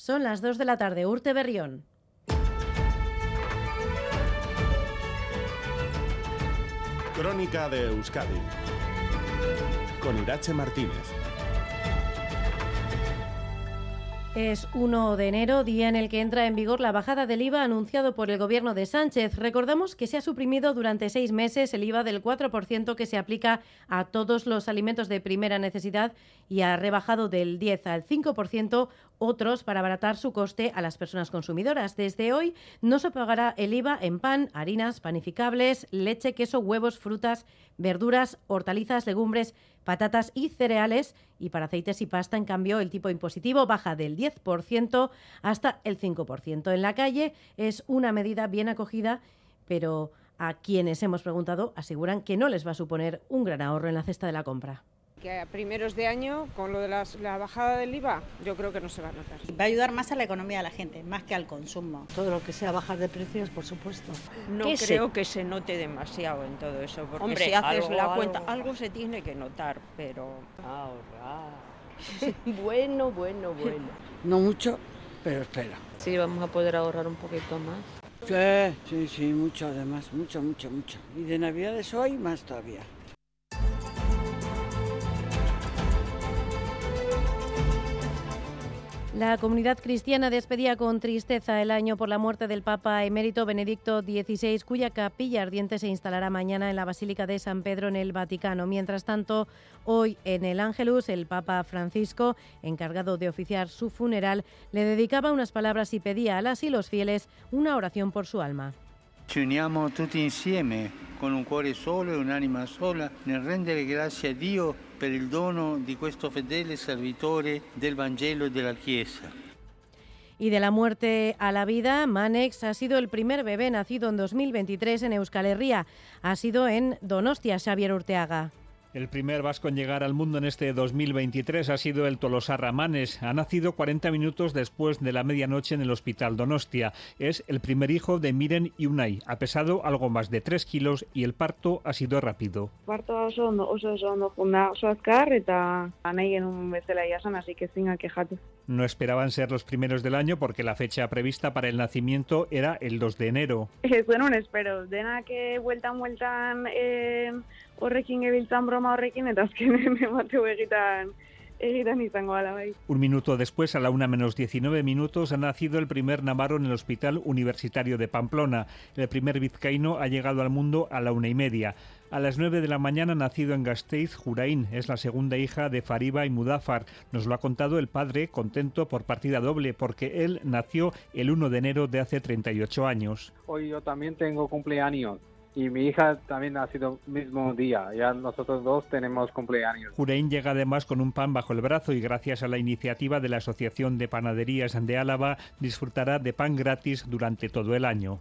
Son las 2 de la tarde, Urte Berrión. Crónica de Euskadi con Irache Martínez. Es 1 de enero, día en el que entra en vigor la bajada del IVA anunciado por el gobierno de Sánchez. Recordamos que se ha suprimido durante seis meses el IVA del 4% que se aplica a todos los alimentos de primera necesidad y ha rebajado del 10 al 5% otros para abaratar su coste a las personas consumidoras. Desde hoy no se pagará el IVA en pan, harinas, panificables, leche, queso, huevos, frutas, verduras, hortalizas, legumbres, patatas y cereales. Y para aceites y pasta, en cambio, el tipo impositivo baja del 10% hasta el 5%. En la calle es una medida bien acogida, pero a quienes hemos preguntado aseguran que no les va a suponer un gran ahorro en la cesta de la compra que a primeros de año, con lo de la bajada del IVA, yo creo que no se va a notar. Va a ayudar más a la economía de la gente, más que al consumo. Todo lo que sea bajar de precios, por supuesto. No creo que se note demasiado en todo eso, porque si haces la cuenta, algo. se tiene que notar, pero... Ahorrar. bueno, bueno, bueno. No mucho, pero espera. Sí, vamos a poder ahorrar un poquito más. Sí, sí, sí, mucho además, mucho, mucho, mucho. Y de Navidades hoy más todavía. La comunidad cristiana despedía con tristeza el año por la muerte del Papa emérito Benedicto XVI, cuya capilla ardiente se instalará mañana en la Basílica de San Pedro en el Vaticano. Mientras tanto, hoy en el Ángelus, el Papa Francisco, encargado de oficiar su funeral, le dedicaba unas palabras y pedía a las y los fieles una oración por su alma. Ci uniamo tutti insieme con un cuore solo e un'anima sola nel rendere grazie a Dio per il dono di questo fedele servitore del Vangelo e della Chiesa. Y de la muerte a la vida, Manex ha sido el primer bebé nacido en 2023 en Euskal Herria. Ha sido en Donostia, Xavier Urteaga. El primer vasco en llegar al mundo en este 2023 ha sido el Tolosa Ramanes. Ha nacido 40 minutos después de la medianoche en el Hospital Donostia. Es el primer hijo de Miren y Unai. Ha pesado algo más de 3 kilos y el parto ha sido rápido. Parto oso ondo, oso oso oso azkar eta bezala jasan, así que. No esperaban ser los primeros del año porque la fecha prevista para el nacimiento era el 2 de enero. Ez un espero, dena que vueltan, vueltan eh, horrekin gebiltzan broma horrekin, eta azkenen emateu egitan Un minuto después, a la una menos 19 minutos, ha nacido el primer navarro en el Hospital Universitario de Pamplona. El primer vizcaíno ha llegado al mundo a la una y media. A las 9 de la mañana, nacido en Gasteiz, Juraín. Es la segunda hija de Fariba y Mudafar. Nos lo ha contado el padre, contento por partida doble, porque él nació el 1 de enero de hace 38 años. Hoy yo también tengo cumpleaños y mi hija también ha sido mismo día. Ya nosotros dos tenemos cumpleaños. Jurein llega además con un pan bajo el brazo y gracias a la iniciativa de la Asociación de Panaderías de Álava disfrutará de pan gratis durante todo el año.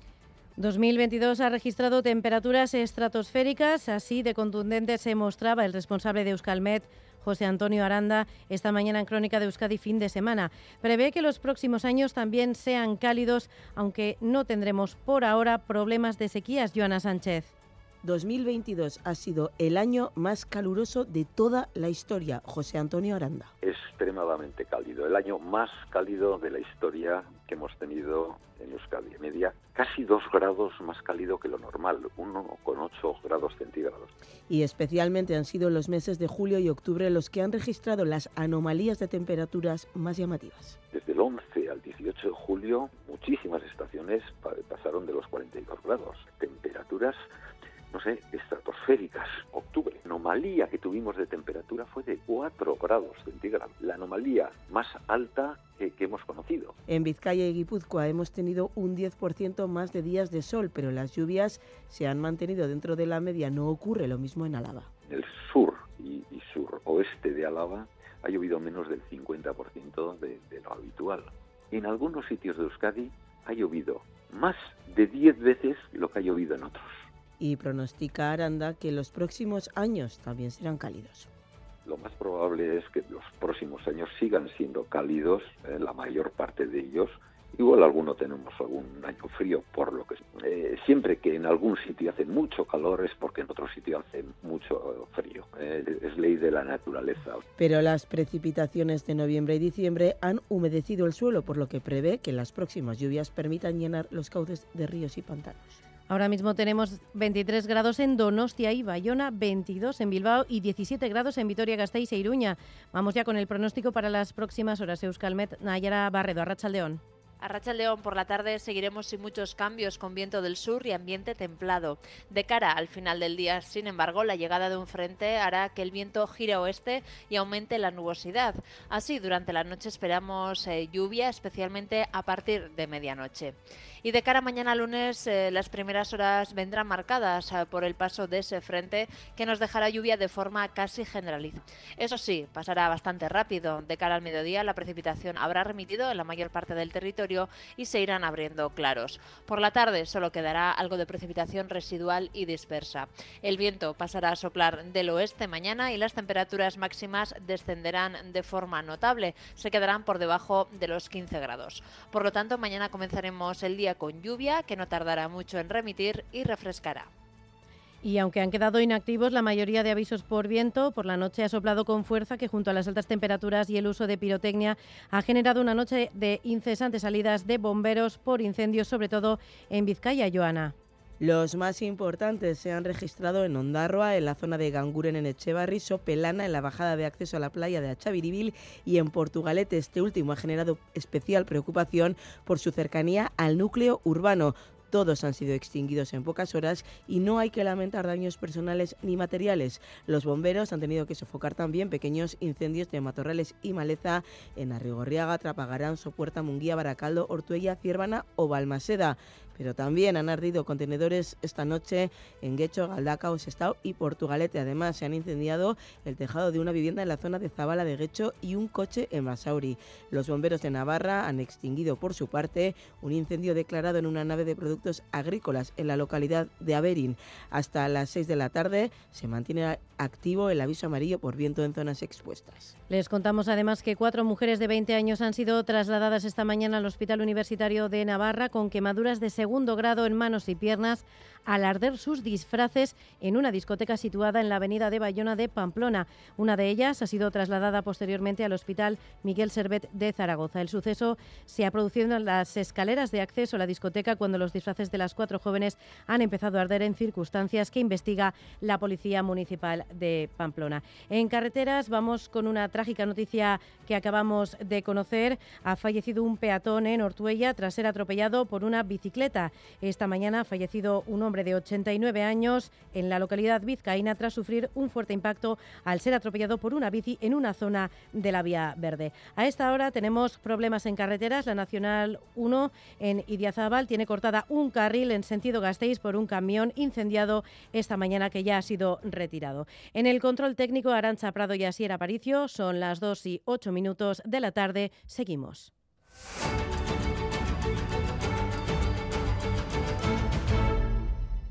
2022 ha registrado temperaturas estratosféricas, así de contundente se mostraba el responsable de Euskalmet, José Antonio Aranda, esta mañana en Crónica de Euskadi fin de semana. Prevé que los próximos años también sean cálidos, aunque no tendremos por ahora problemas de sequías, Joana Sánchez. 2022 ha sido el año más caluroso de toda la historia. José Antonio Aranda. Extremadamente cálido, el año más cálido de la historia que hemos tenido en Euskadi. Media casi dos grados más cálido que lo normal, 1,8 grados centígrados. Y especialmente han sido los meses de julio y octubre los que han registrado las anomalías de temperaturas más llamativas. Desde el 11 al 18 de julio, muchísimas estaciones pasaron de los 42 grados. Temperaturas no sé, estratosféricas. Octubre, la anomalía que tuvimos de temperatura fue de 4 grados centígrados, la anomalía más alta que, que hemos conocido. En Vizcaya y Guipúzcoa hemos tenido un 10% más de días de sol, pero las lluvias se han mantenido dentro de la media. No ocurre lo mismo en Álava. En el sur y, y suroeste de Álava ha llovido menos del 50% de, de lo habitual. En algunos sitios de Euskadi ha llovido más de 10 veces lo que ha llovido en otros y pronostica Aranda que los próximos años también serán cálidos. Lo más probable es que los próximos años sigan siendo cálidos, eh, la mayor parte de ellos, Igual alguno tenemos algún año frío, por lo que eh, siempre que en algún sitio hace mucho calor es porque en otro sitio hace mucho frío. Eh, es ley de la naturaleza. Pero las precipitaciones de noviembre y diciembre han humedecido el suelo, por lo que prevé que las próximas lluvias permitan llenar los cauces de ríos y pantanos. Ahora mismo tenemos 23 grados en Donostia y Bayona, 22 en Bilbao y 17 grados en Vitoria-Gasteiz e Iruña. Vamos ya con el pronóstico para las próximas horas. Euskalmet, Nayara Barredo, Arrachaldeón. A Racha León por la tarde seguiremos sin muchos cambios con viento del sur y ambiente templado. De cara al final del día, sin embargo, la llegada de un frente hará que el viento gire oeste y aumente la nubosidad. Así, durante la noche esperamos eh, lluvia, especialmente a partir de medianoche. Y de cara a mañana lunes, eh, las primeras horas vendrán marcadas eh, por el paso de ese frente que nos dejará lluvia de forma casi generalizada. Eso sí, pasará bastante rápido. De cara al mediodía, la precipitación habrá remitido en la mayor parte del territorio y se irán abriendo claros. Por la tarde solo quedará algo de precipitación residual y dispersa. El viento pasará a soplar del oeste mañana y las temperaturas máximas descenderán de forma notable. Se quedarán por debajo de los 15 grados. Por lo tanto, mañana comenzaremos el día con lluvia que no tardará mucho en remitir y refrescará. Y aunque han quedado inactivos la mayoría de avisos por viento, por la noche ha soplado con fuerza que junto a las altas temperaturas y el uso de pirotecnia ha generado una noche de incesantes salidas de bomberos por incendios, sobre todo en Vizcaya, Joana. Los más importantes se han registrado en Ondarroa, en la zona de Ganguren en Echevarri, Sopelana, en la bajada de acceso a la playa de Achaviribil y en Portugalete. Este último ha generado especial preocupación por su cercanía al núcleo urbano. Todos han sido extinguidos en pocas horas y no hay que lamentar daños personales ni materiales. Los bomberos han tenido que sofocar también pequeños incendios de matorrales y maleza en Arrigorriaga, Trapagarán, Sopuerta, Munguía, Baracaldo, Ortuella, Ciervana o Balmaseda pero también han ardido contenedores esta noche en Guecho, Galdacao, Sestao y Portugalete. Además, se han incendiado el tejado de una vivienda en la zona de Zabala de Guecho y un coche en Basauri. Los bomberos de Navarra han extinguido por su parte un incendio declarado en una nave de productos agrícolas en la localidad de Averín. Hasta las 6 de la tarde se mantiene activo el aviso amarillo por viento en zonas expuestas. Les contamos además que cuatro mujeres de 20 años han sido trasladadas esta mañana al Hospital Universitario de Navarra con quemaduras de seguridad segundo grado en manos y piernas al arder sus disfraces en una discoteca situada en la avenida de Bayona de Pamplona. Una de ellas ha sido trasladada posteriormente al Hospital Miguel Servet de Zaragoza. El suceso se ha producido en las escaleras de acceso a la discoteca cuando los disfraces de las cuatro jóvenes han empezado a arder en circunstancias que investiga la Policía Municipal de Pamplona. En carreteras vamos con una trágica noticia que acabamos de conocer. Ha fallecido un peatón en Ortuella tras ser atropellado por una bicicleta. Esta mañana ha fallecido un hombre de 89 años en la localidad vizcaína tras sufrir un fuerte impacto al ser atropellado por una bici en una zona de la vía verde. A esta hora tenemos problemas en carreteras. La Nacional 1 en Idiazábal tiene cortada un carril en sentido Gasteiz por un camión incendiado esta mañana que ya ha sido retirado. En el control técnico Arancha Prado y Asier Aparicio son las 2 y 8 minutos de la tarde. Seguimos.